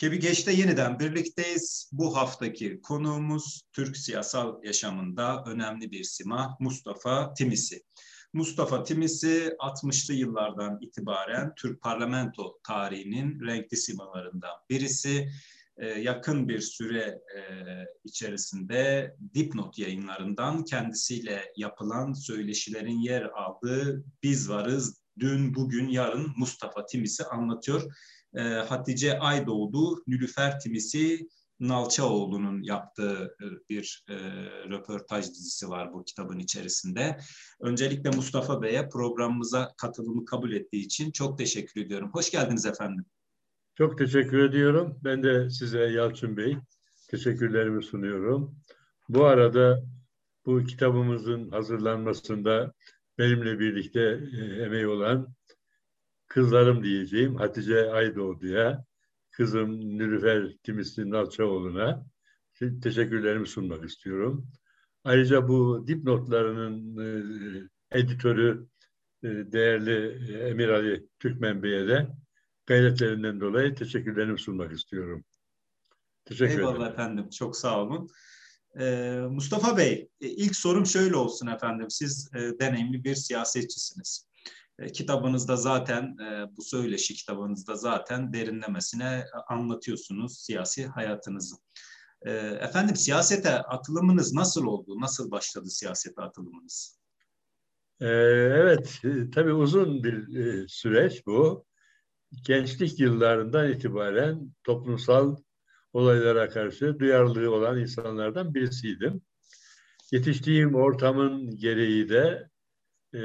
Kebigeç'te yeniden birlikteyiz. Bu haftaki konuğumuz Türk siyasal yaşamında önemli bir sima Mustafa Timisi. Mustafa Timisi 60'lı yıllardan itibaren Türk parlamento tarihinin renkli simalarından birisi. Ee, yakın bir süre e, içerisinde dipnot yayınlarından kendisiyle yapılan söyleşilerin yer aldığı Biz Varız, Dün, Bugün, Yarın Mustafa Timisi anlatıyor e, Hatice Aydoğdu, Nülüfer Timisi Nalçaoğlu'nun yaptığı e, bir e, röportaj dizisi var bu kitabın içerisinde. Öncelikle Mustafa Bey'e programımıza katılımı kabul ettiği için çok teşekkür ediyorum. Hoş geldiniz efendim. Çok teşekkür ediyorum. Ben de size Yalçın Bey teşekkürlerimi sunuyorum. Bu arada bu kitabımızın hazırlanmasında benimle birlikte e, emeği olan kızlarım diyeceğim Hatice Aydoğdu'ya, kızım Nülüfer Timisli Nalçaoğlu'na teşekkürlerimi sunmak istiyorum. Ayrıca bu dipnotlarının e, editörü e, değerli e, Emir Ali Türkmen Bey'e de gayretlerinden dolayı teşekkürlerimi sunmak istiyorum. Teşekkür Eyvallah ederim. efendim. Çok sağ olun. Ee, Mustafa Bey, ilk sorum şöyle olsun efendim. Siz e, deneyimli bir siyasetçisiniz. E, kitabınızda zaten e, bu söyleşi kitabınızda zaten derinlemesine anlatıyorsunuz siyasi hayatınızı. E, efendim siyasete atılımınız nasıl oldu? Nasıl başladı siyasete atılımınız? Evet, tabii uzun bir süreç bu. Gençlik yıllarından itibaren toplumsal olaylara karşı duyarlılığı olan insanlardan birisiydim. Yetiştiğim ortamın gereği de e,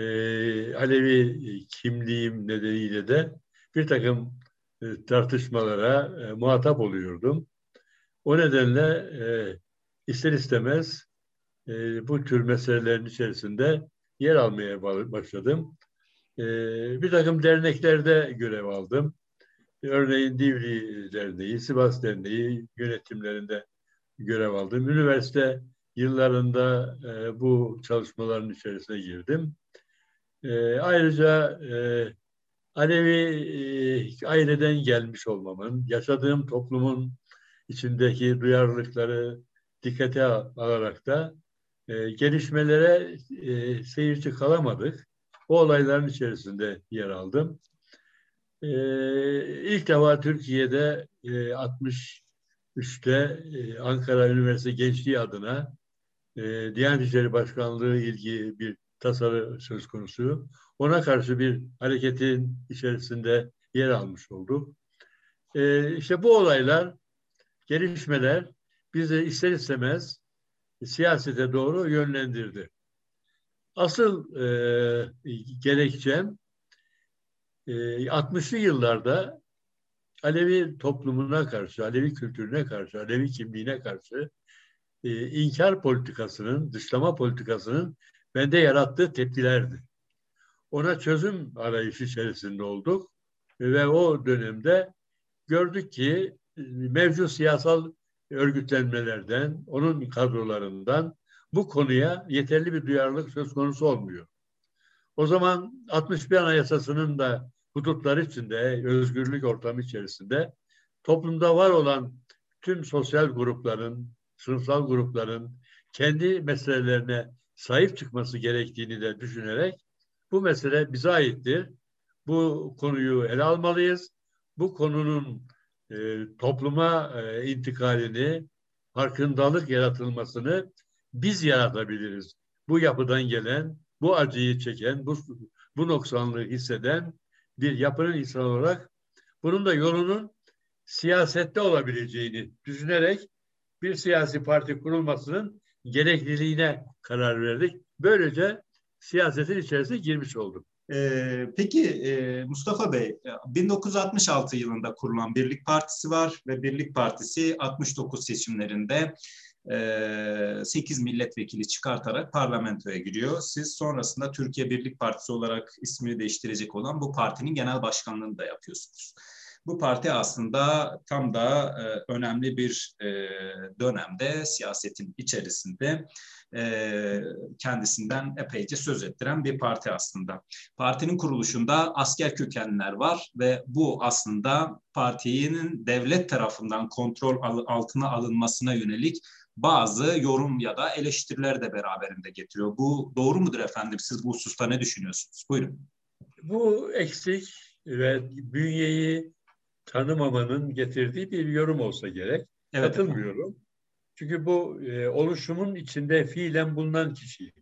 Alevi kimliğim nedeniyle de bir takım e, tartışmalara e, muhatap oluyordum. O nedenle e, ister istemez e, bu tür meselelerin içerisinde yer almaya başladım. E, bir takım derneklerde görev aldım. Örneğin Divri Derneği, Sivas Derneği yönetimlerinde görev aldım. Üniversite yıllarında e, bu çalışmaların içerisine girdim. E, ayrıca e, Alevi e, aileden gelmiş olmamın, yaşadığım toplumun içindeki duyarlılıkları dikkate alarak da e, gelişmelere e, seyirci kalamadık. O olayların içerisinde yer aldım. E, ilk defa Türkiye'de e, 63'te e, Ankara Üniversitesi Gençliği adına e, Diyanet İşleri Başkanlığı ilgi bir tasarı söz konusu. Ona karşı bir hareketin içerisinde yer almış olduk. Ee, işte bu olaylar, gelişmeler bizi ister istemez siyasete doğru yönlendirdi. Asıl e, gerekçem e, 60'lı yıllarda Alevi toplumuna karşı, Alevi kültürüne karşı, Alevi kimliğine karşı e, inkar politikasının, dışlama politikasının bende yarattığı tepkilerdi. Ona çözüm arayışı içerisinde olduk ve o dönemde gördük ki e, mevcut siyasal örgütlenmelerden, onun kadrolarından bu konuya yeterli bir duyarlılık söz konusu olmuyor. O zaman 61 Anayasası'nın da hudutları içinde, özgürlük ortamı içerisinde toplumda var olan tüm sosyal grupların, sınıfsal grupların kendi meselelerine sahip çıkması gerektiğini de düşünerek bu mesele bize aittir. Bu konuyu ele almalıyız. Bu konunun e, topluma e, intikalini, farkındalık yaratılmasını biz yaratabiliriz. Bu yapıdan gelen, bu acıyı çeken, bu, bu noksanlığı hisseden bir yapının insan olarak bunun da yolunun siyasette olabileceğini düşünerek bir siyasi parti kurulmasının gerekliliğine karar verdik. Böylece siyasetin içerisine girmiş olduk. Ee, peki e, Mustafa Bey, 1966 yılında kurulan Birlik Partisi var ve Birlik Partisi 69 seçimlerinde e, 8 milletvekili çıkartarak parlamentoya giriyor. Siz sonrasında Türkiye Birlik Partisi olarak ismini değiştirecek olan bu partinin genel başkanlığını da yapıyorsunuz. Bu parti aslında tam da e, önemli bir e, dönemde siyasetin içerisinde e, kendisinden epeyce söz ettiren bir parti aslında. Partinin kuruluşunda asker kökenliler var ve bu aslında partinin devlet tarafından kontrol altına alınmasına yönelik bazı yorum ya da eleştiriler de beraberinde getiriyor. Bu doğru mudur efendim? Siz bu hususta ne düşünüyorsunuz? Buyurun. Bu eksik ve bünyeyi tanımamanın getirdiği bir yorum olsa gerek. Evet, Katılmıyorum. Efendim. Çünkü bu e, oluşumun içinde fiilen bulunan kişiyim.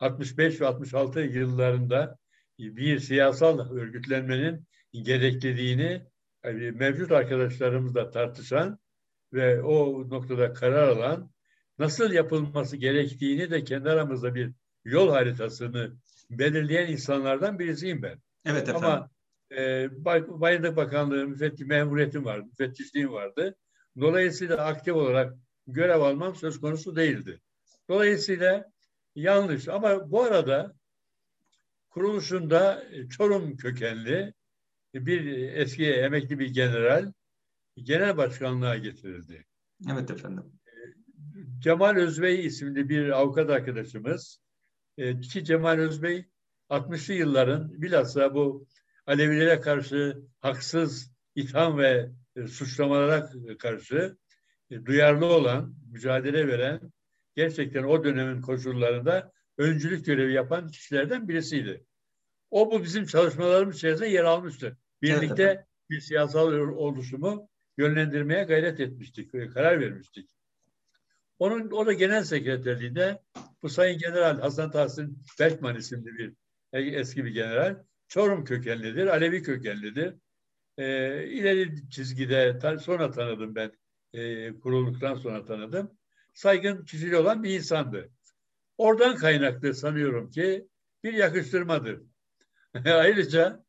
65 ve 66 yıllarında bir siyasal örgütlenmenin gerekliliğini yani mevcut arkadaşlarımızla tartışan ve o noktada karar alan nasıl yapılması gerektiğini de kendi aramızda bir yol haritasını belirleyen insanlardan birisiyim ben. Evet efendim. Ama e, Bayındık Bakanlığı müfettiş memuriyetim vardı, müfettişliğim vardı. Dolayısıyla aktif olarak görev almam söz konusu değildi. Dolayısıyla yanlış. Ama bu arada kuruluşunda Çorum kökenli bir eski emekli bir general genel başkanlığa getirildi. Evet efendim. Cemal Özbey isimli bir avukat arkadaşımız e, ki Cemal Özbey 60'lı yılların bilhassa bu Alevilere karşı haksız itham ve e, suçlamalara karşı e, duyarlı olan, mücadele veren, gerçekten o dönemin koşullarında öncülük görevi yapan kişilerden birisiydi. O bu bizim çalışmalarımız içerisinde yer almıştı. Birlikte evet, bir siyasal oluşumu yönlendirmeye gayret etmiştik, karar vermiştik. Onun o da genel sekreterliğinde bu Sayın General Hasan Tahsin Berkman isimli bir eski bir general. Çorum kökenlidir, Alevi kökenlidir. Ee, ileri çizgide sonra tanıdım ben e, kurulduktan sonra tanıdım. Saygın kişiliği olan bir insandı. Oradan kaynaklı sanıyorum ki bir yakıştırmadır. Ayrıca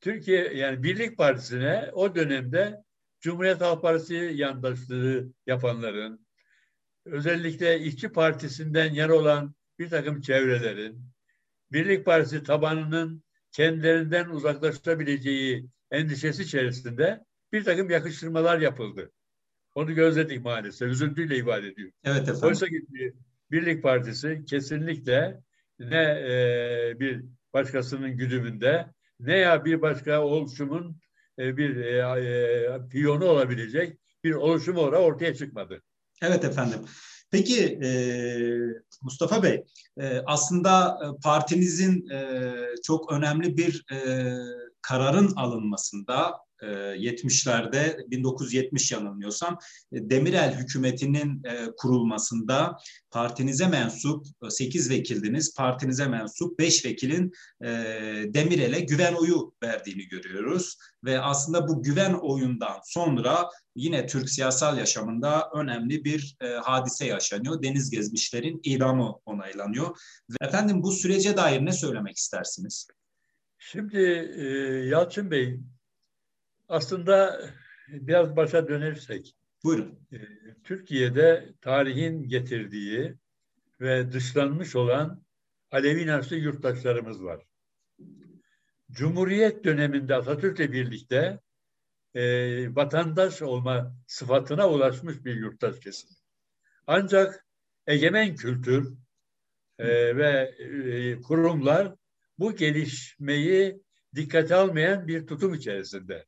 Türkiye yani Birlik Partisi'ne o dönemde Cumhuriyet Halk Partisi yandaşlığı yapanların, özellikle İşçi Partisi'nden yer olan bir takım çevrelerin, Birlik Partisi tabanının kendilerinden uzaklaşabileceği endişesi içerisinde bir takım yakıştırmalar yapıldı. Onu gözledik maalesef. Üzüntüyle ifade ediyor. Evet efendim. Oysa ki Birlik Partisi kesinlikle ne e, bir başkasının güdümünde ne ya bir başka oluşumun e, bir e, e, piyonu olabilecek bir oluşum orada ortaya çıkmadı. Evet efendim. Peki e, Mustafa Bey, e, aslında e, partinizin e, çok önemli bir e, kararın alınmasında 70'lerde 1970 yanılmıyorsam Demirel hükümetinin kurulmasında partinize mensup 8 vekildiniz. Partinize mensup 5 vekilin Demirel'e güven oyu verdiğini görüyoruz. Ve aslında bu güven oyundan sonra yine Türk siyasal yaşamında önemli bir hadise yaşanıyor. Deniz gezmişlerin idamı onaylanıyor. Efendim bu sürece dair ne söylemek istersiniz? Şimdi e, Yalçın Bey aslında biraz başa dönersek. Buyurun. E, Türkiye'de tarihin getirdiği ve dışlanmış olan Alevi inançlı yurttaşlarımız var. Cumhuriyet döneminde Atatürk'le birlikte e, vatandaş olma sıfatına ulaşmış bir yurttaş kesim. Ancak egemen kültür e, ve e, kurumlar bu gelişmeyi dikkate almayan bir tutum içerisinde.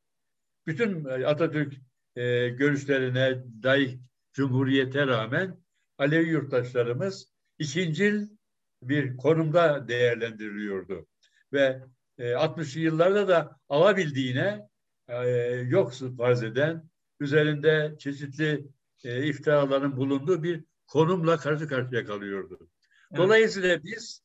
Bütün e, Atatürk e, görüşlerine, dair cumhuriyete rağmen Alevi yurttaşlarımız ikincil bir konumda değerlendiriliyordu. Ve e, 60'lı yıllarda da alabildiğine e, yok farz eden, üzerinde çeşitli e, iftiraların bulunduğu bir konumla karşı karşıya kalıyordu. Dolayısıyla biz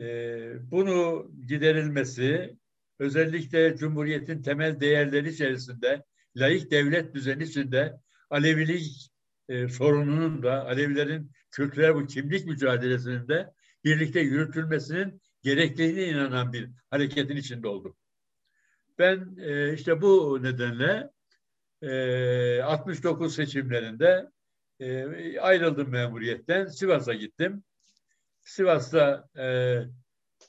e, bunu giderilmesi özellikle Cumhuriyet'in temel değerleri içerisinde layık devlet düzeni içinde Alevilik e, sorununun da Alevilerin kültürel bu kimlik mücadelesinin de birlikte yürütülmesinin gerekliliğine inanan bir hareketin içinde oldum. Ben e, işte bu nedenle e, 69 seçimlerinde e, ayrıldım memuriyetten. Sivas'a gittim. Sivas'ta e,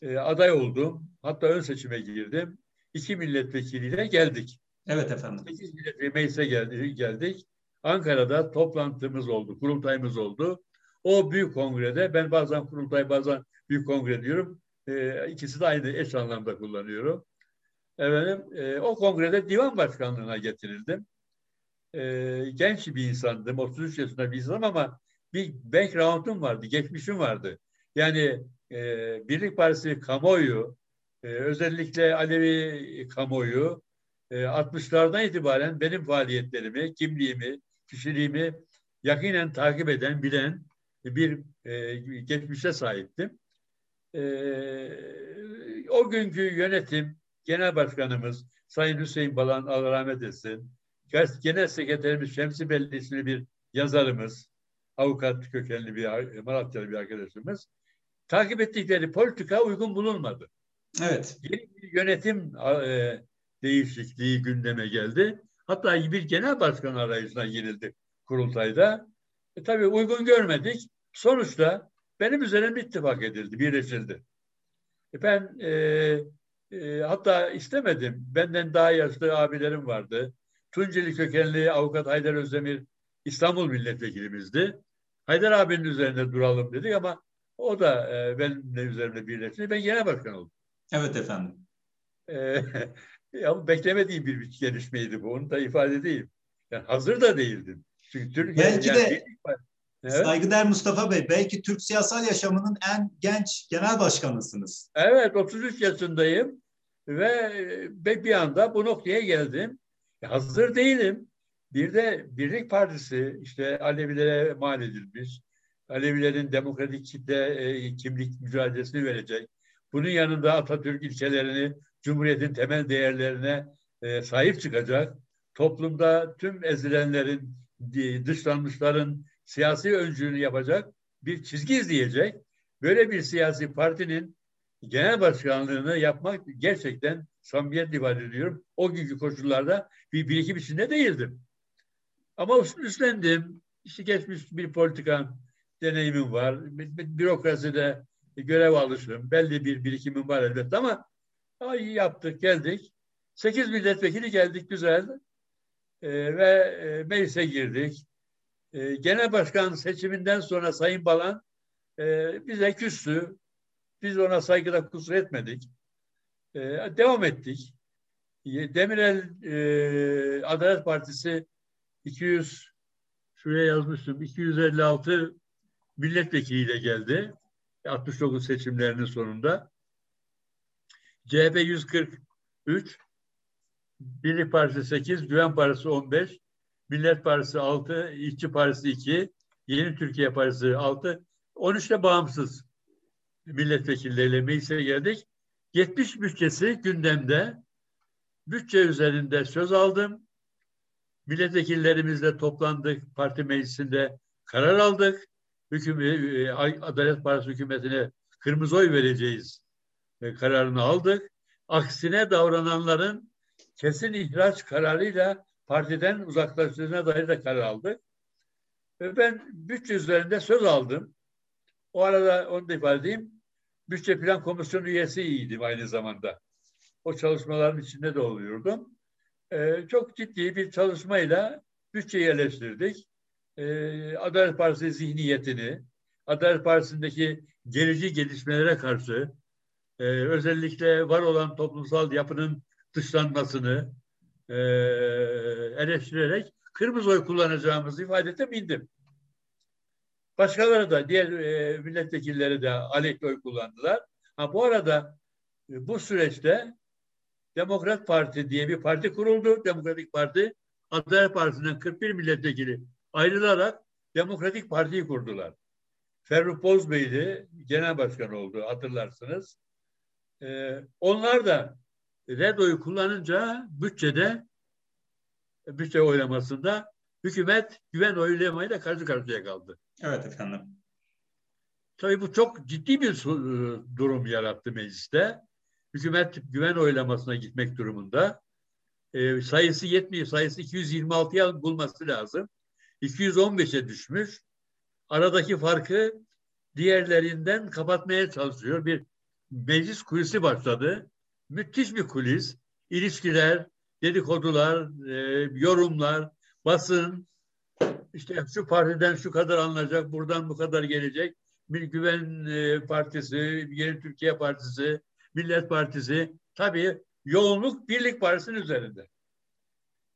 e, aday oldum. Hatta ön seçime girdim. İki milletvekiliyle geldik. Evet efendim. 8 milletvekili meclise geldi, geldik. Ankara'da toplantımız oldu, kurultayımız oldu. O büyük kongrede, ben bazen kurultay bazen büyük kongre diyorum. E, ikisi de aynı eş anlamda kullanıyorum. Efendim, e, o kongrede divan başkanlığına getirildim. E, genç bir insandım, 33 yaşında bir insanım ama bir background'um vardı, geçmişim vardı. Yani e, Birlik Partisi kamuoyu, e, özellikle Alevi kamuoyu, e, 60'lardan itibaren benim faaliyetlerimi, kimliğimi, kişiliğimi yakinen takip eden, bilen bir e, geçmişe sahiptim. E, o günkü yönetim, genel başkanımız Sayın Hüseyin Balan Allah rahmet etsin, genel sekreterimiz Şemsi Belli bir yazarımız, avukat kökenli bir Malatyalı bir arkadaşımız, takip ettikleri politika uygun bulunmadı. Evet. Yeni bir yönetim e, değişikliği gündeme geldi. Hatta bir genel başkan arayışına girildi kurultayda. E, tabii uygun görmedik. Sonuçta benim üzerimde ittifak edildi, birleşildi. E, ben e, e, hatta istemedim. Benden daha yaşlı abilerim vardı. Tunceli kökenli avukat Haydar Özdemir İstanbul milletvekilimizdi. Haydar abinin üzerinde duralım dedik ama o da e, benimle üzerimde birleşti. Ben genel başkan oldum. Evet efendim. E, ya beklemediğim bir gelişmeydi bu. Onu da ifade edeyim. Yani hazır da değildim. Çünkü Türkiye belki yani, de evet. saygıdeğer Mustafa Bey belki Türk siyasal yaşamının en genç genel başkanısınız. Evet 33 yaşındayım ve bir anda bu noktaya geldim. Hazır değilim. Bir de Birlik Partisi işte Alevilere mal edilmiş. Alevilerin demokratik kitle e, kimlik mücadelesini verecek. Bunun yanında Atatürk ilkelerini, Cumhuriyet'in temel değerlerine e, sahip çıkacak. Toplumda tüm ezilenlerin, dışlanmışların siyasi öncülüğünü yapacak bir çizgi izleyecek. Böyle bir siyasi partinin genel başkanlığını yapmak gerçekten samimiyet ifade ediyorum. O günkü koşullarda bir birikim içinde değildim. Ama üstlendim. İşte geçmiş bir politika deneyimim var. Bürokraside görev alışım, belli bir birikimim var elbette ama ay yaptık, geldik. Sekiz milletvekili geldik güzel. Ee, ve e, meclise girdik. Ee, genel başkan seçiminden sonra Sayın Balan e, bize küstü. Biz ona saygıda kusur etmedik. Ee, devam ettik. Demirel e, Adalet Partisi 200 şuraya yazmıştım 256 milletvekiliyle geldi. 69 seçimlerinin sonunda. CHP 143, Birlik Partisi 8, Güven Partisi 15, Millet Partisi 6, İşçi Partisi 2, Yeni Türkiye Partisi 6, 13'te bağımsız milletvekilleriyle meclise geldik. 70 bütçesi gündemde. Bütçe üzerinde söz aldım. Milletvekillerimizle toplandık. Parti meclisinde karar aldık. Hüküm, e, Adalet Partisi hükümetine kırmızı oy vereceğiz e, kararını aldık. Aksine davrananların kesin ihraç kararıyla partiden uzaklaştığına dair de karar aldık. Ve ben bütçe üzerinde söz aldım. O arada onu da ifade edeyim. Bütçe Plan Komisyonu üyesiydim aynı zamanda. O çalışmaların içinde de oluyordum. Ee, çok ciddi bir çalışmayla bütçeyi yerleştirdik. Ee, Adalet Partisi zihniyetini, Adalet Partisi'ndeki gerici gelişmelere karşı e, özellikle var olan toplumsal yapının dışlanmasını e, eleştirerek kırmızı oy kullanacağımızı ifade ettim, indim. Başkaları da, diğer e, milletvekilleri de aleyhte oy kullandılar. Ha, bu arada e, bu süreçte Demokrat Parti diye bir parti kuruldu. Demokratik Parti, Adalet Partisi'nden 41 milletvekili ayrılarak Demokratik Parti'yi kurdular. Ferruh Bozbey de genel başkan oldu hatırlarsınız. Ee, onlar da red oyu kullanınca bütçede bütçe oylamasında hükümet güven oylamayla karşı karşıya kaldı. Evet efendim. Tabii bu çok ciddi bir e, durum yarattı mecliste. Hükümet güven oylamasına gitmek durumunda. E, sayısı yetmiyor. Sayısı 226'ya bulması lazım. 215'e düşmüş. Aradaki farkı diğerlerinden kapatmaya çalışıyor. Bir meclis kulisi başladı. Müthiş bir kulis. İlişkiler, dedikodular, e, yorumlar, basın, işte şu partiden şu kadar alınacak, buradan bu kadar gelecek. Bir Güven e, Partisi, Yeni Türkiye Partisi, Millet Partisi. Tabii yoğunluk Birlik Partisi'nin üzerinde.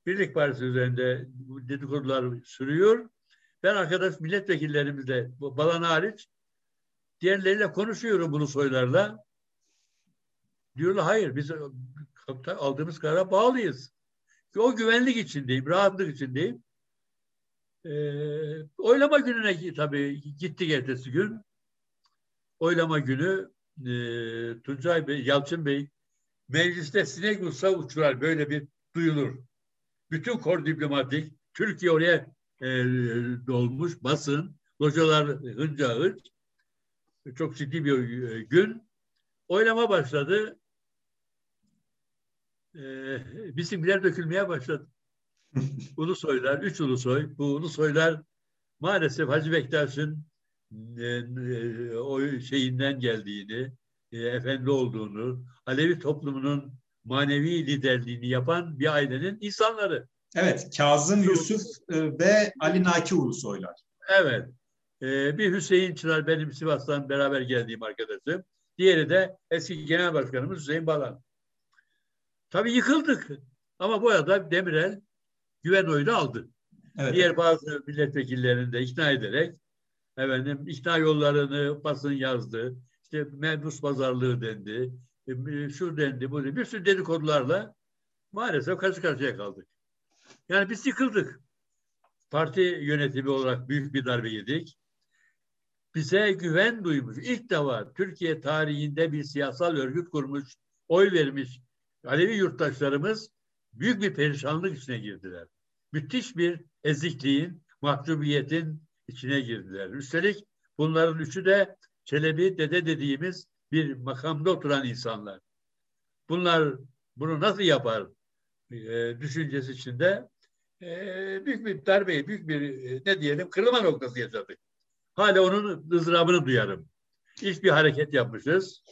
Birlik Partisi üzerinde dedikodular sürüyor. Ben arkadaş milletvekillerimizle, Balan hariç, diğerleriyle konuşuyorum bunu soylarla. Diyorlar hayır biz aldığımız karara bağlıyız. O güvenlik içindeyim, rahatlık içindeyim. Ee, oylama gününe tabii gittik ertesi gün. Oylama günü e, Tuncay Bey, Yalçın Bey mecliste sinek uçsa uçurar böyle bir duyulur. Bütün kor diplomatik Türkiye oraya e, dolmuş basın, localar hınca hınç. Çok ciddi bir e, gün. Oylama başladı. E, bisimler dökülmeye başladı. Ulusoylar, üç Ulusoy. Bu Ulusoylar maalesef Hacı Bektaş'ın e, e, o şeyinden geldiğini, e, efendi olduğunu, Alevi toplumunun manevi liderliğini yapan bir ailenin insanları. Evet, Kazım Yusuf e, ve Ali Naki Ulusoylar. Evet. E, bir Hüseyin Çınar benim Sivas'tan beraber geldiğim arkadaşım. Diğeri de eski genel başkanımız Hüseyin Balan. Tabii yıkıldık. Ama bu arada Demirel güven oyunu aldı. Evet. Diğer bazı milletvekillerini de ikna ederek efendim ikna yollarını basın yazdı. İşte mebus pazarlığı dendi. E, şu dendi, bu dendi. Bir sürü dedikodularla maalesef karşı karşıya kaldık. Yani biz yıkıldık. Parti yönetimi olarak büyük bir darbe yedik. Bize güven duymuş. İlk defa Türkiye tarihinde bir siyasal örgüt kurmuş, oy vermiş Alevi yurttaşlarımız büyük bir perişanlık içine girdiler. Müthiş bir ezikliğin, mahcubiyetin içine girdiler. Üstelik bunların üçü de Çelebi dede dediğimiz bir makamda oturan insanlar. Bunlar bunu nasıl yapar e, düşüncesi içinde e, büyük bir darbe, büyük bir e, ne diyelim kırılma noktası yaşadık. Hala onun ızdırabını duyarım. İlk bir hareket yapmışız,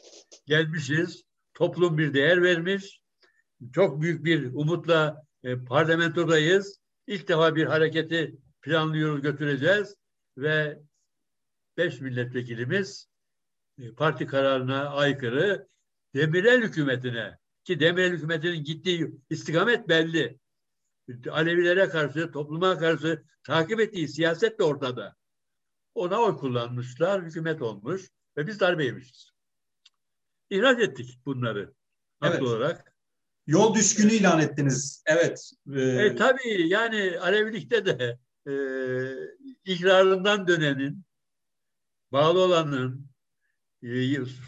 gelmişiz, toplum bir değer vermiş, çok büyük bir umutla e, parlamentodayız. İlk defa bir hareketi planlıyoruz, götüreceğiz ve beş milletvekilimiz parti kararına aykırı Demirel hükümetine ki Demirel hükümetinin gittiği istikamet belli. Alevilere karşı, topluma karşı takip ettiği siyaset de ortada. Ona oy kullanmışlar, hükümet olmuş ve biz darbe yemişiz. İhraç ettik bunları evet. olarak. Yol düşkünü ilan ettiniz. Evet. Ee... E, tabii yani Alevilikte de e, ikrarından dönenin, bağlı olanın, e,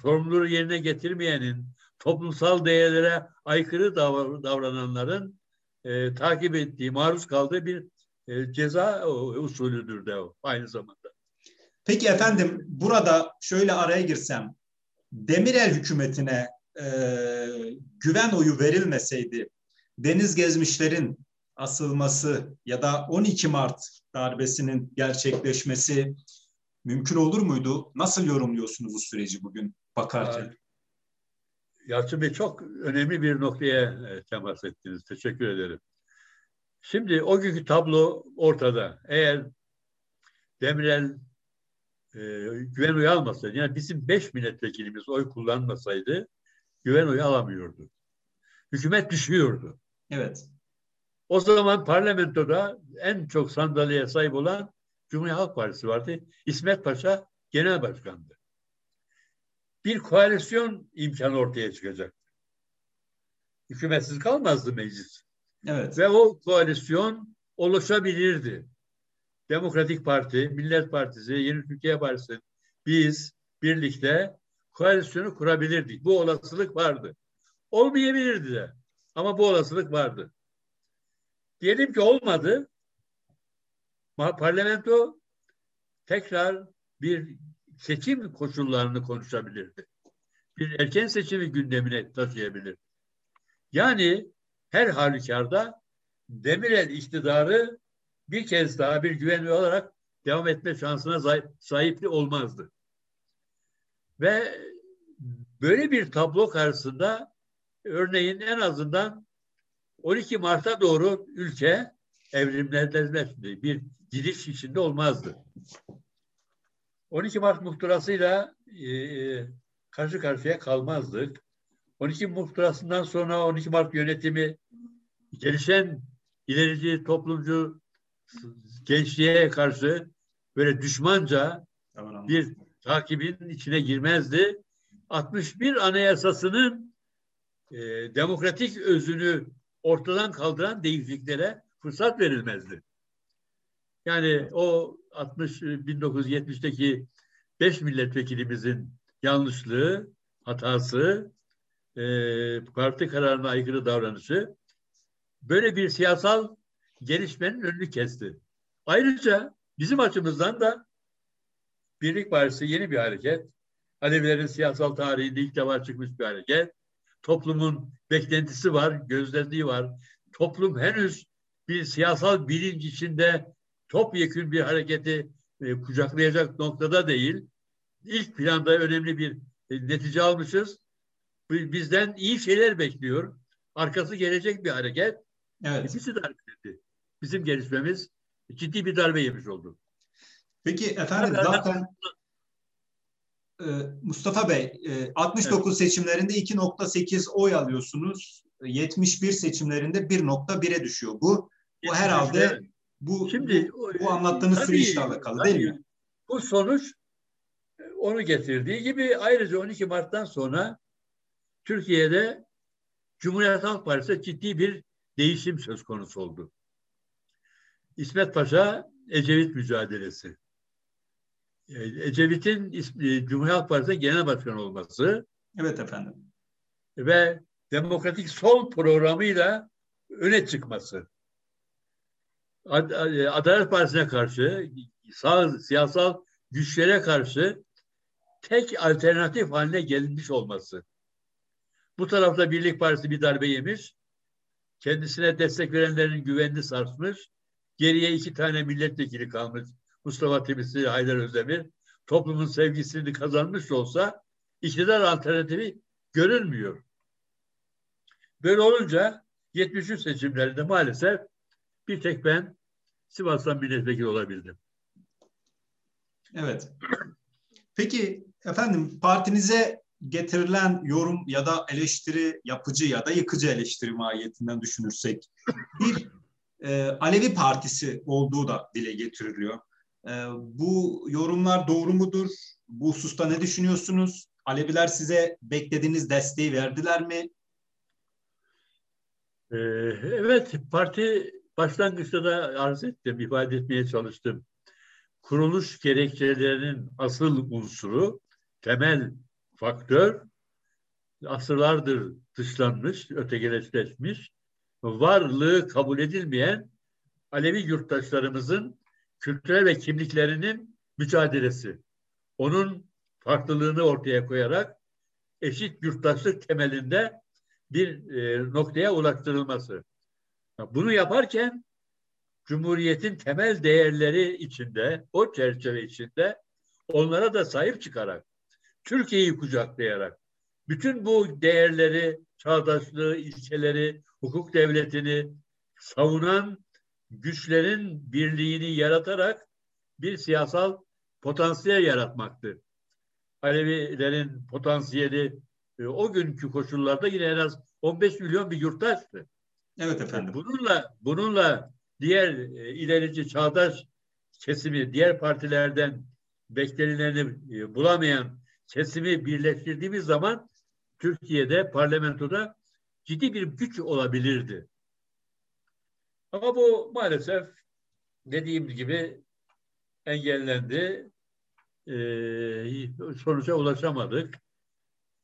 sorumluluğu yerine getirmeyenin, toplumsal değerlere aykırı davr davrananların e, takip ettiği, maruz kaldığı bir e, ceza usulüdür de o aynı zamanda. Peki efendim burada şöyle araya girsem, Demirel hükümetine e, güven oyu verilmeseydi, deniz gezmişlerin asılması ya da 12 Mart darbesinin gerçekleşmesi mümkün olur muydu? Nasıl yorumluyorsunuz bu süreci bugün bakarken? Yalçın Bey çok önemli bir noktaya e, temas ettiniz. Teşekkür ederim. Şimdi o günkü tablo ortada. Eğer Demirel e, güven oyu almasaydı, yani bizim beş milletvekilimiz oy kullanmasaydı güven oyu alamıyordu. Hükümet düşüyordu. Evet. O zaman parlamentoda en çok sandalyeye sahip olan Cumhuriyet Halk Partisi vardı. İsmet Paşa genel başkandı. Bir koalisyon imkanı ortaya çıkacaktı. Hükümetsiz kalmazdı meclis. Evet. Ve o koalisyon oluşabilirdi. Demokratik Parti, Millet Partisi, Yeni Türkiye Partisi biz birlikte koalisyonu kurabilirdik. Bu olasılık vardı. Olmayabilirdi de. Ama bu olasılık vardı. Diyelim ki olmadı. Parlamento tekrar bir seçim koşullarını konuşabilirdi. Bir erken seçimi gündemine taşıyabilir. Yani her halükarda Demirel iktidarı bir kez daha bir güvenli olarak devam etme şansına sahipli olmazdı. Ve böyle bir tablo karşısında örneğin en azından 12 Mart'a doğru ülke evrimleşmedi. Bir gidiş içinde olmazdı. 12 Mart muhtırasıyla e, e, karşı karşıya kalmazdık. 12 muhtırasından sonra 12 Mart yönetimi gelişen ilerici toplumcu gençliğe karşı böyle düşmanca bir takibin içine girmezdi. 61 Anayasası'nın e, demokratik özünü ortadan kaldıran değişikliklere fırsat verilmezdi. Yani o 60 1970'teki 5 milletvekilimizin yanlışlığı, hatası, e, parti kararına aykırı davranışı böyle bir siyasal gelişmenin önünü kesti. Ayrıca bizim açımızdan da Birlik Partisi yeni bir hareket. Alevilerin siyasal tarihinde ilk defa çıkmış bir hareket. Toplumun beklentisi var, gözlemliği var. Toplum henüz bir siyasal bilinç içinde topyekün bir hareketi e, kucaklayacak noktada değil. İlk planda önemli bir e, netice almışız. Bizden iyi şeyler bekliyor. Arkası gelecek bir hareket. Evet. İkisi hareketi. Bizim gelişmemiz ciddi bir darbe yemiş oldu. Peki efendim zaten e, Mustafa Bey 69 evet. seçimlerinde 2.8 oy alıyorsunuz. 71 seçimlerinde 1.1'e düşüyor. Bu bu herhalde bu Şimdi bu, anlattığınız tabii, süreçle alakalı tabii, değil mi? Bu sonuç onu getirdiği gibi ayrıca 12 Mart'tan sonra Türkiye'de Cumhuriyet Halk Partisi ciddi bir değişim söz konusu oldu. İsmet Paşa Ecevit mücadelesi. E, Ecevit'in Cumhuriyet Halk Partisi Genel Başkanı olması. Evet efendim. Ve Demokratik Sol programıyla öne çıkması. E, Adalet Partisi'ne karşı, sağ siyasal güçlere karşı tek alternatif haline gelmiş olması. Bu tarafta Birlik Partisi bir darbe yemiş. Kendisine destek verenlerin güvenini sarsmış. Geriye iki tane milletvekili kalmış. Mustafa Temizli, Haydar Özdemir. Toplumun sevgisini kazanmış olsa iktidar alternatifi görünmüyor. Böyle olunca 73 seçimlerinde maalesef bir tek ben Sivas'tan milletvekili olabildim. Evet. Peki efendim partinize getirilen yorum ya da eleştiri yapıcı ya da yıkıcı eleştiri mahiyetinden düşünürsek bir e, Alevi Partisi olduğu da dile getiriliyor. E, bu yorumlar doğru mudur? Bu hususta ne düşünüyorsunuz? Aleviler size beklediğiniz desteği verdiler mi? Ee, evet, parti başlangıçta da arz ettim, ifade etmeye çalıştım. Kuruluş gerekçelerinin asıl unsuru, temel faktör, asırlardır dışlanmış, ötekileşmiş, varlığı kabul edilmeyen Alevi yurttaşlarımızın kültürel ve kimliklerinin mücadelesi. Onun farklılığını ortaya koyarak eşit yurttaşlık temelinde bir e, noktaya ulaştırılması. Bunu yaparken Cumhuriyet'in temel değerleri içinde, o çerçeve içinde onlara da sahip çıkarak, Türkiye'yi kucaklayarak, bütün bu değerleri, çağdaşlığı, ilkeleri, hukuk devletini savunan güçlerin birliğini yaratarak bir siyasal potansiyel yaratmaktır. Alevilerin potansiyeli e, o günkü koşullarda yine en az 15 milyon bir yurttaştı. Evet efendim. Bununla bununla diğer e, ilerici çağdaş kesimi diğer partilerden beklenileni e, bulamayan kesimi birleştirdiğimiz zaman Türkiye'de parlamentoda ciddi bir güç olabilirdi. Ama bu maalesef dediğim gibi engellendi. Ee, sonuca ulaşamadık.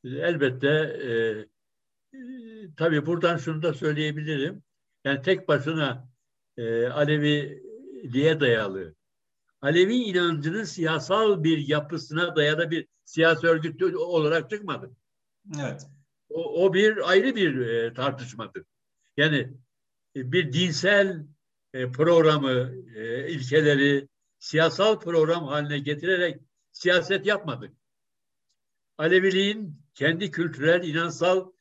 Elbette e, e, tabii buradan şunu da söyleyebilirim. Yani tek başına e, Aleviliğe dayalı, Alevi inancının siyasal bir yapısına dayalı bir siyasi örgüt olarak çıkmadı. Evet. O, o bir ayrı bir e, tartışmadır. Yani e, bir dinsel e, programı, e, ilkeleri siyasal program haline getirerek siyaset yapmadık. Aleviliğin kendi kültürel, inansal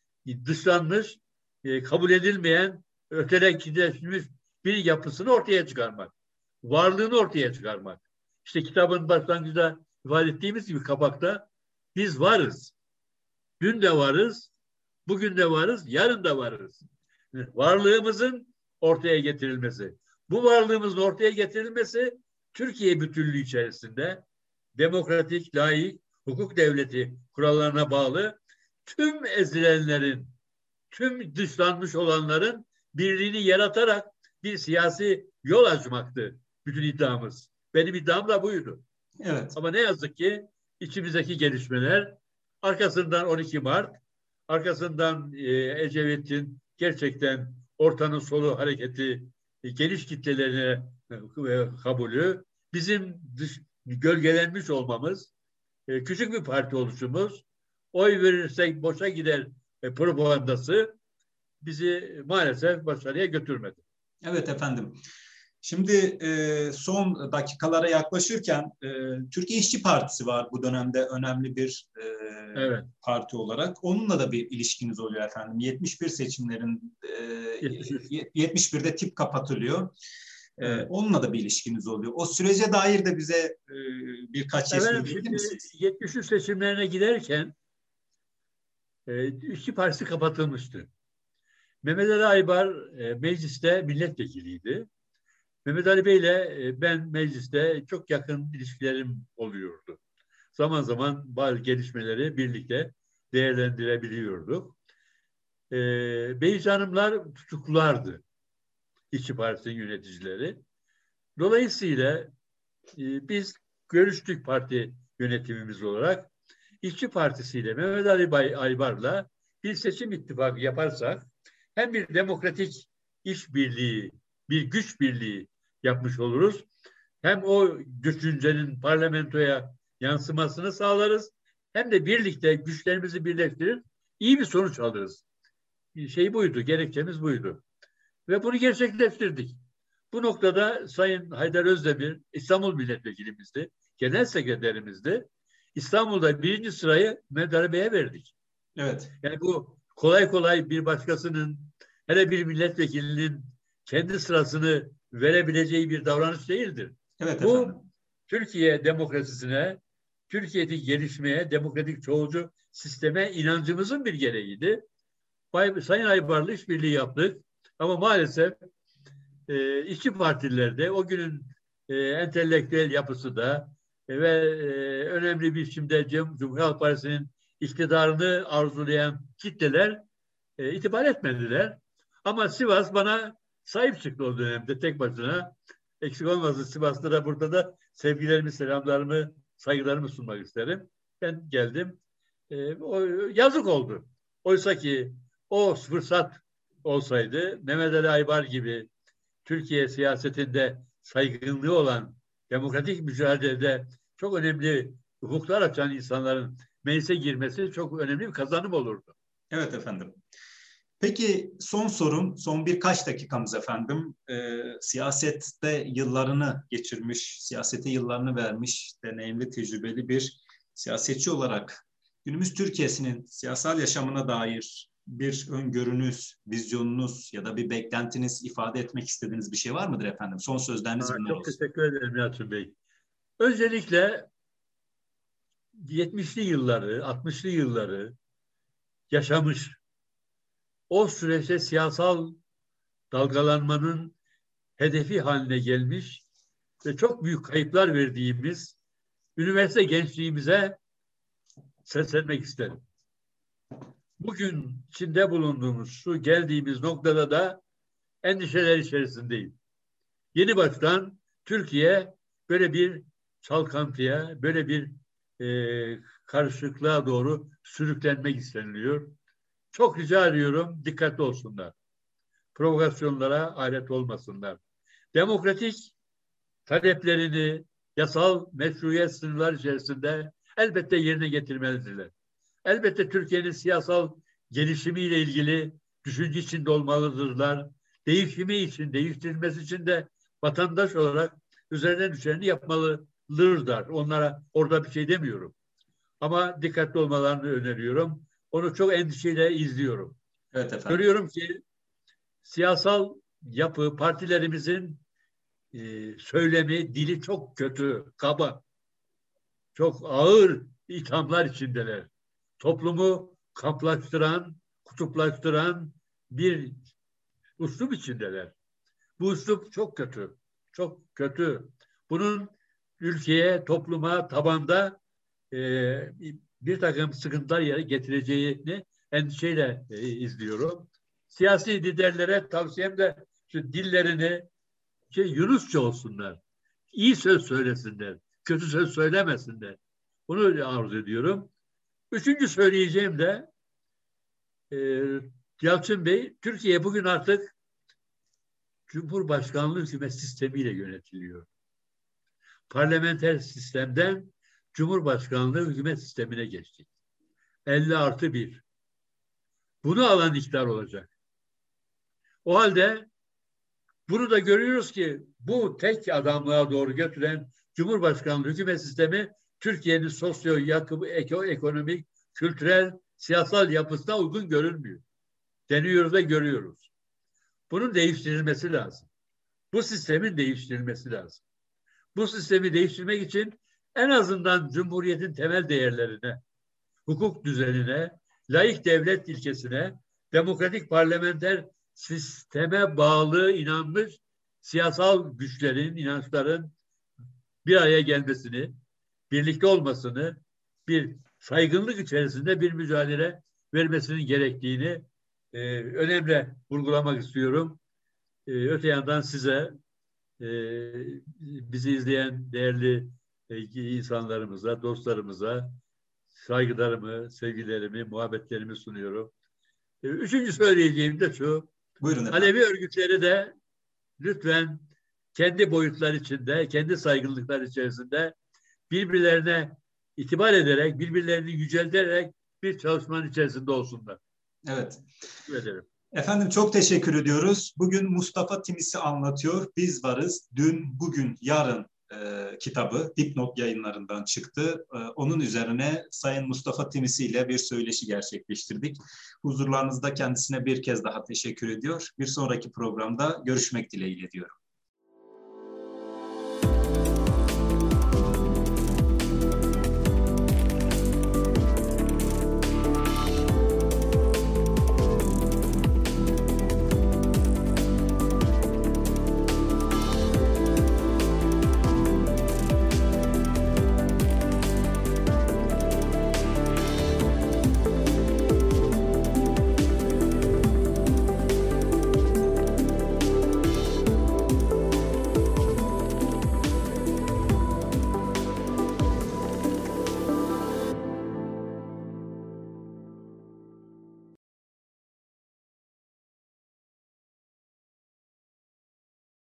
dışlanmış, e, kabul edilmeyen ötekileşmiş bir yapısını ortaya çıkarmak. Varlığını ortaya çıkarmak. İşte kitabın başlangıcında ifade ettiğimiz gibi kabakta biz varız. Dün de varız, bugün de varız, yarın da varız. Varlığımızın ortaya getirilmesi. Bu varlığımızın ortaya getirilmesi Türkiye bütünlüğü içerisinde demokratik, layık, hukuk devleti kurallarına bağlı tüm ezilenlerin, tüm dışlanmış olanların birliğini yaratarak bir siyasi yol açmaktı bütün iddiamız. Benim iddiam da buydu. Evet. Ama ne yazık ki içimizdeki gelişmeler arkasından 12 Mart, arkasından e, Ecevit'in gerçekten ortanın solu hareketi e, geniş kitlelerine e, kabulü, bizim dış, gölgelenmiş olmamız, e, küçük bir parti oluşumuz, oy verirsek boşa gider e, propagandası bizi maalesef başarıya götürmedi. Evet efendim. Şimdi e, son dakikalara yaklaşırken e, Türkiye İşçi Partisi var bu dönemde önemli bir e, evet. parti olarak. Onunla da bir ilişkiniz oluyor efendim. 71 seçimlerin e, 71'de tip kapatılıyor. E, onunla da bir ilişkiniz oluyor. O sürece dair de bize e, birkaç şey söyleyebilir misiniz? 73 seçimlerine giderken İşçi Partisi kapatılmıştı. Mehmet Ali Aybar e, mecliste milletvekiliydi. Mehmet Ali Bey ile e, ben mecliste çok yakın ilişkilerim oluyordu. Zaman zaman bazı gelişmeleri birlikte değerlendirebiliyorduk. E, Beyci Hanımlar tutuklulardı. İşçi Partisi'nin yöneticileri. Dolayısıyla e, biz görüştük parti yönetimimiz olarak. İşçi Partisi ile Mehmet Ali Bay Aybar'la bir seçim ittifakı yaparsak hem bir demokratik işbirliği, bir güç birliği yapmış oluruz. Hem o düşüncenin parlamentoya yansımasını sağlarız hem de birlikte güçlerimizi birleştirir iyi bir sonuç alırız. Şey buydu, gerekçemiz buydu. Ve bunu gerçekleştirdik. Bu noktada Sayın Haydar Özdemir İstanbul Milletvekilimizdi, genel sekreterimizdi. İstanbul'da birinci sırayı Mehmet Bey'e verdik. Evet. Yani bu kolay kolay bir başkasının hele bir milletvekilinin kendi sırasını verebileceği bir davranış değildir. Evet, Bu efendim. Türkiye demokrasisine, Türkiye'deki gelişmeye, demokratik çoğulcu sisteme inancımızın bir gereğiydi. Sayın Aybarlı işbirliği yaptık ama maalesef e, işçi partilerde o günün e, entelektüel yapısı da ve e, önemli bir biçimde Cumhuriyet Halk Partisi'nin iktidarını arzulayan kitleler e, itibar etmediler. Ama Sivas bana sahip çıktı o dönemde tek başına. Eksik olmasın Sivas'ta burada da sevgilerimi, selamlarımı, saygılarımı sunmak isterim. Ben geldim. E, yazık oldu. Oysa ki o fırsat olsaydı Mehmet Ali Aybar gibi Türkiye siyasetinde saygınlığı olan demokratik mücadelede çok önemli hukuklar açan insanların meclise girmesi çok önemli bir kazanım olurdu. Evet efendim. Peki son sorum, son birkaç dakikamız efendim. E, siyasette yıllarını geçirmiş, siyasete yıllarını vermiş, deneyimli, tecrübeli bir siyasetçi olarak günümüz Türkiye'sinin siyasal yaşamına dair bir öngörünüz, vizyonunuz ya da bir beklentiniz ifade etmek istediğiniz bir şey var mıdır efendim? Son sözleriniz bunlar Çok teşekkür ederim Yalçın Bey. Öncelikle 70'li yılları, 60'lı yılları yaşamış o süreçte siyasal dalgalanmanın hedefi haline gelmiş ve çok büyük kayıplar verdiğimiz üniversite gençliğimize seslenmek isterim. Bugün içinde bulunduğumuz şu geldiğimiz noktada da endişeler içerisindeyim. Yeni baştan Türkiye böyle bir çalkantıya, böyle bir e, karışıklığa doğru sürüklenmek isteniliyor. Çok rica ediyorum dikkatli olsunlar. Provokasyonlara alet olmasınlar. Demokratik taleplerini yasal meşruiyet sınırlar içerisinde elbette yerine getirmelidirler. Elbette Türkiye'nin siyasal gelişimiyle ilgili düşünce içinde olmalıdırlar. Değişimi için, değiştirilmesi için de vatandaş olarak üzerine düşeni yapmalıdırlar. Onlara orada bir şey demiyorum. Ama dikkatli olmalarını öneriyorum. Onu çok endişeyle izliyorum. Evet efendim. Görüyorum ki siyasal yapı, partilerimizin e, söylemi, dili çok kötü, kaba. Çok ağır ithamlar içindeler. Toplumu kamplaştıran, kutuplaştıran bir üslup içindeler. Bu üslup çok kötü. Çok kötü. Bunun ülkeye, topluma, tabanda e, bir takım sıkıntılar getireceğini endişeyle e, izliyorum. Siyasi liderlere tavsiyem de şu dillerini şey, Yunusça olsunlar. İyi söz söylesinler. Kötü söz söylemesinler. Bunu arzu ediyorum. Üçüncü söyleyeceğim de e, Yalçın Bey, Türkiye bugün artık Cumhurbaşkanlığı hükümet sistemiyle yönetiliyor. Parlamenter sistemden Cumhurbaşkanlığı hükümet sistemine geçtik. 50 artı 1. Bunu alan iktidar olacak. O halde bunu da görüyoruz ki bu tek adamlığa doğru götüren Cumhurbaşkanlığı hükümet sistemi Türkiye'nin sosyo ekonomik, kültürel, siyasal yapısına uygun görünmüyor. Deniyoruz ve görüyoruz. Bunun değiştirilmesi lazım. Bu sistemin değiştirilmesi lazım. Bu sistemi değiştirmek için en azından Cumhuriyet'in temel değerlerine, hukuk düzenine, laik devlet ilkesine, demokratik parlamenter sisteme bağlı inanmış siyasal güçlerin, inançların bir araya gelmesini, birlikte olmasını, bir saygınlık içerisinde bir mücadele vermesinin gerektiğini e, önemli vurgulamak istiyorum. E, öte yandan size bizi izleyen değerli e, insanlarımıza, dostlarımıza saygılarımı, sevgilerimi, muhabbetlerimi sunuyorum. E, üçüncü söyleyeceğim de şu. Buyurun efendim. Alevi örgütleri de lütfen kendi boyutlar içinde, kendi saygınlıklar içerisinde birbirlerine itibar ederek, birbirlerini yücelterek bir çalışmanın içerisinde olsunlar. Evet. Teşekkür ederim. Efendim çok teşekkür ediyoruz. Bugün Mustafa Timis'i anlatıyor. Biz varız. Dün, bugün, yarın e, kitabı Dipnot yayınlarından çıktı. E, onun üzerine Sayın Mustafa Timisi ile bir söyleşi gerçekleştirdik. Huzurlarınızda kendisine bir kez daha teşekkür ediyor. Bir sonraki programda görüşmek dileğiyle diyorum.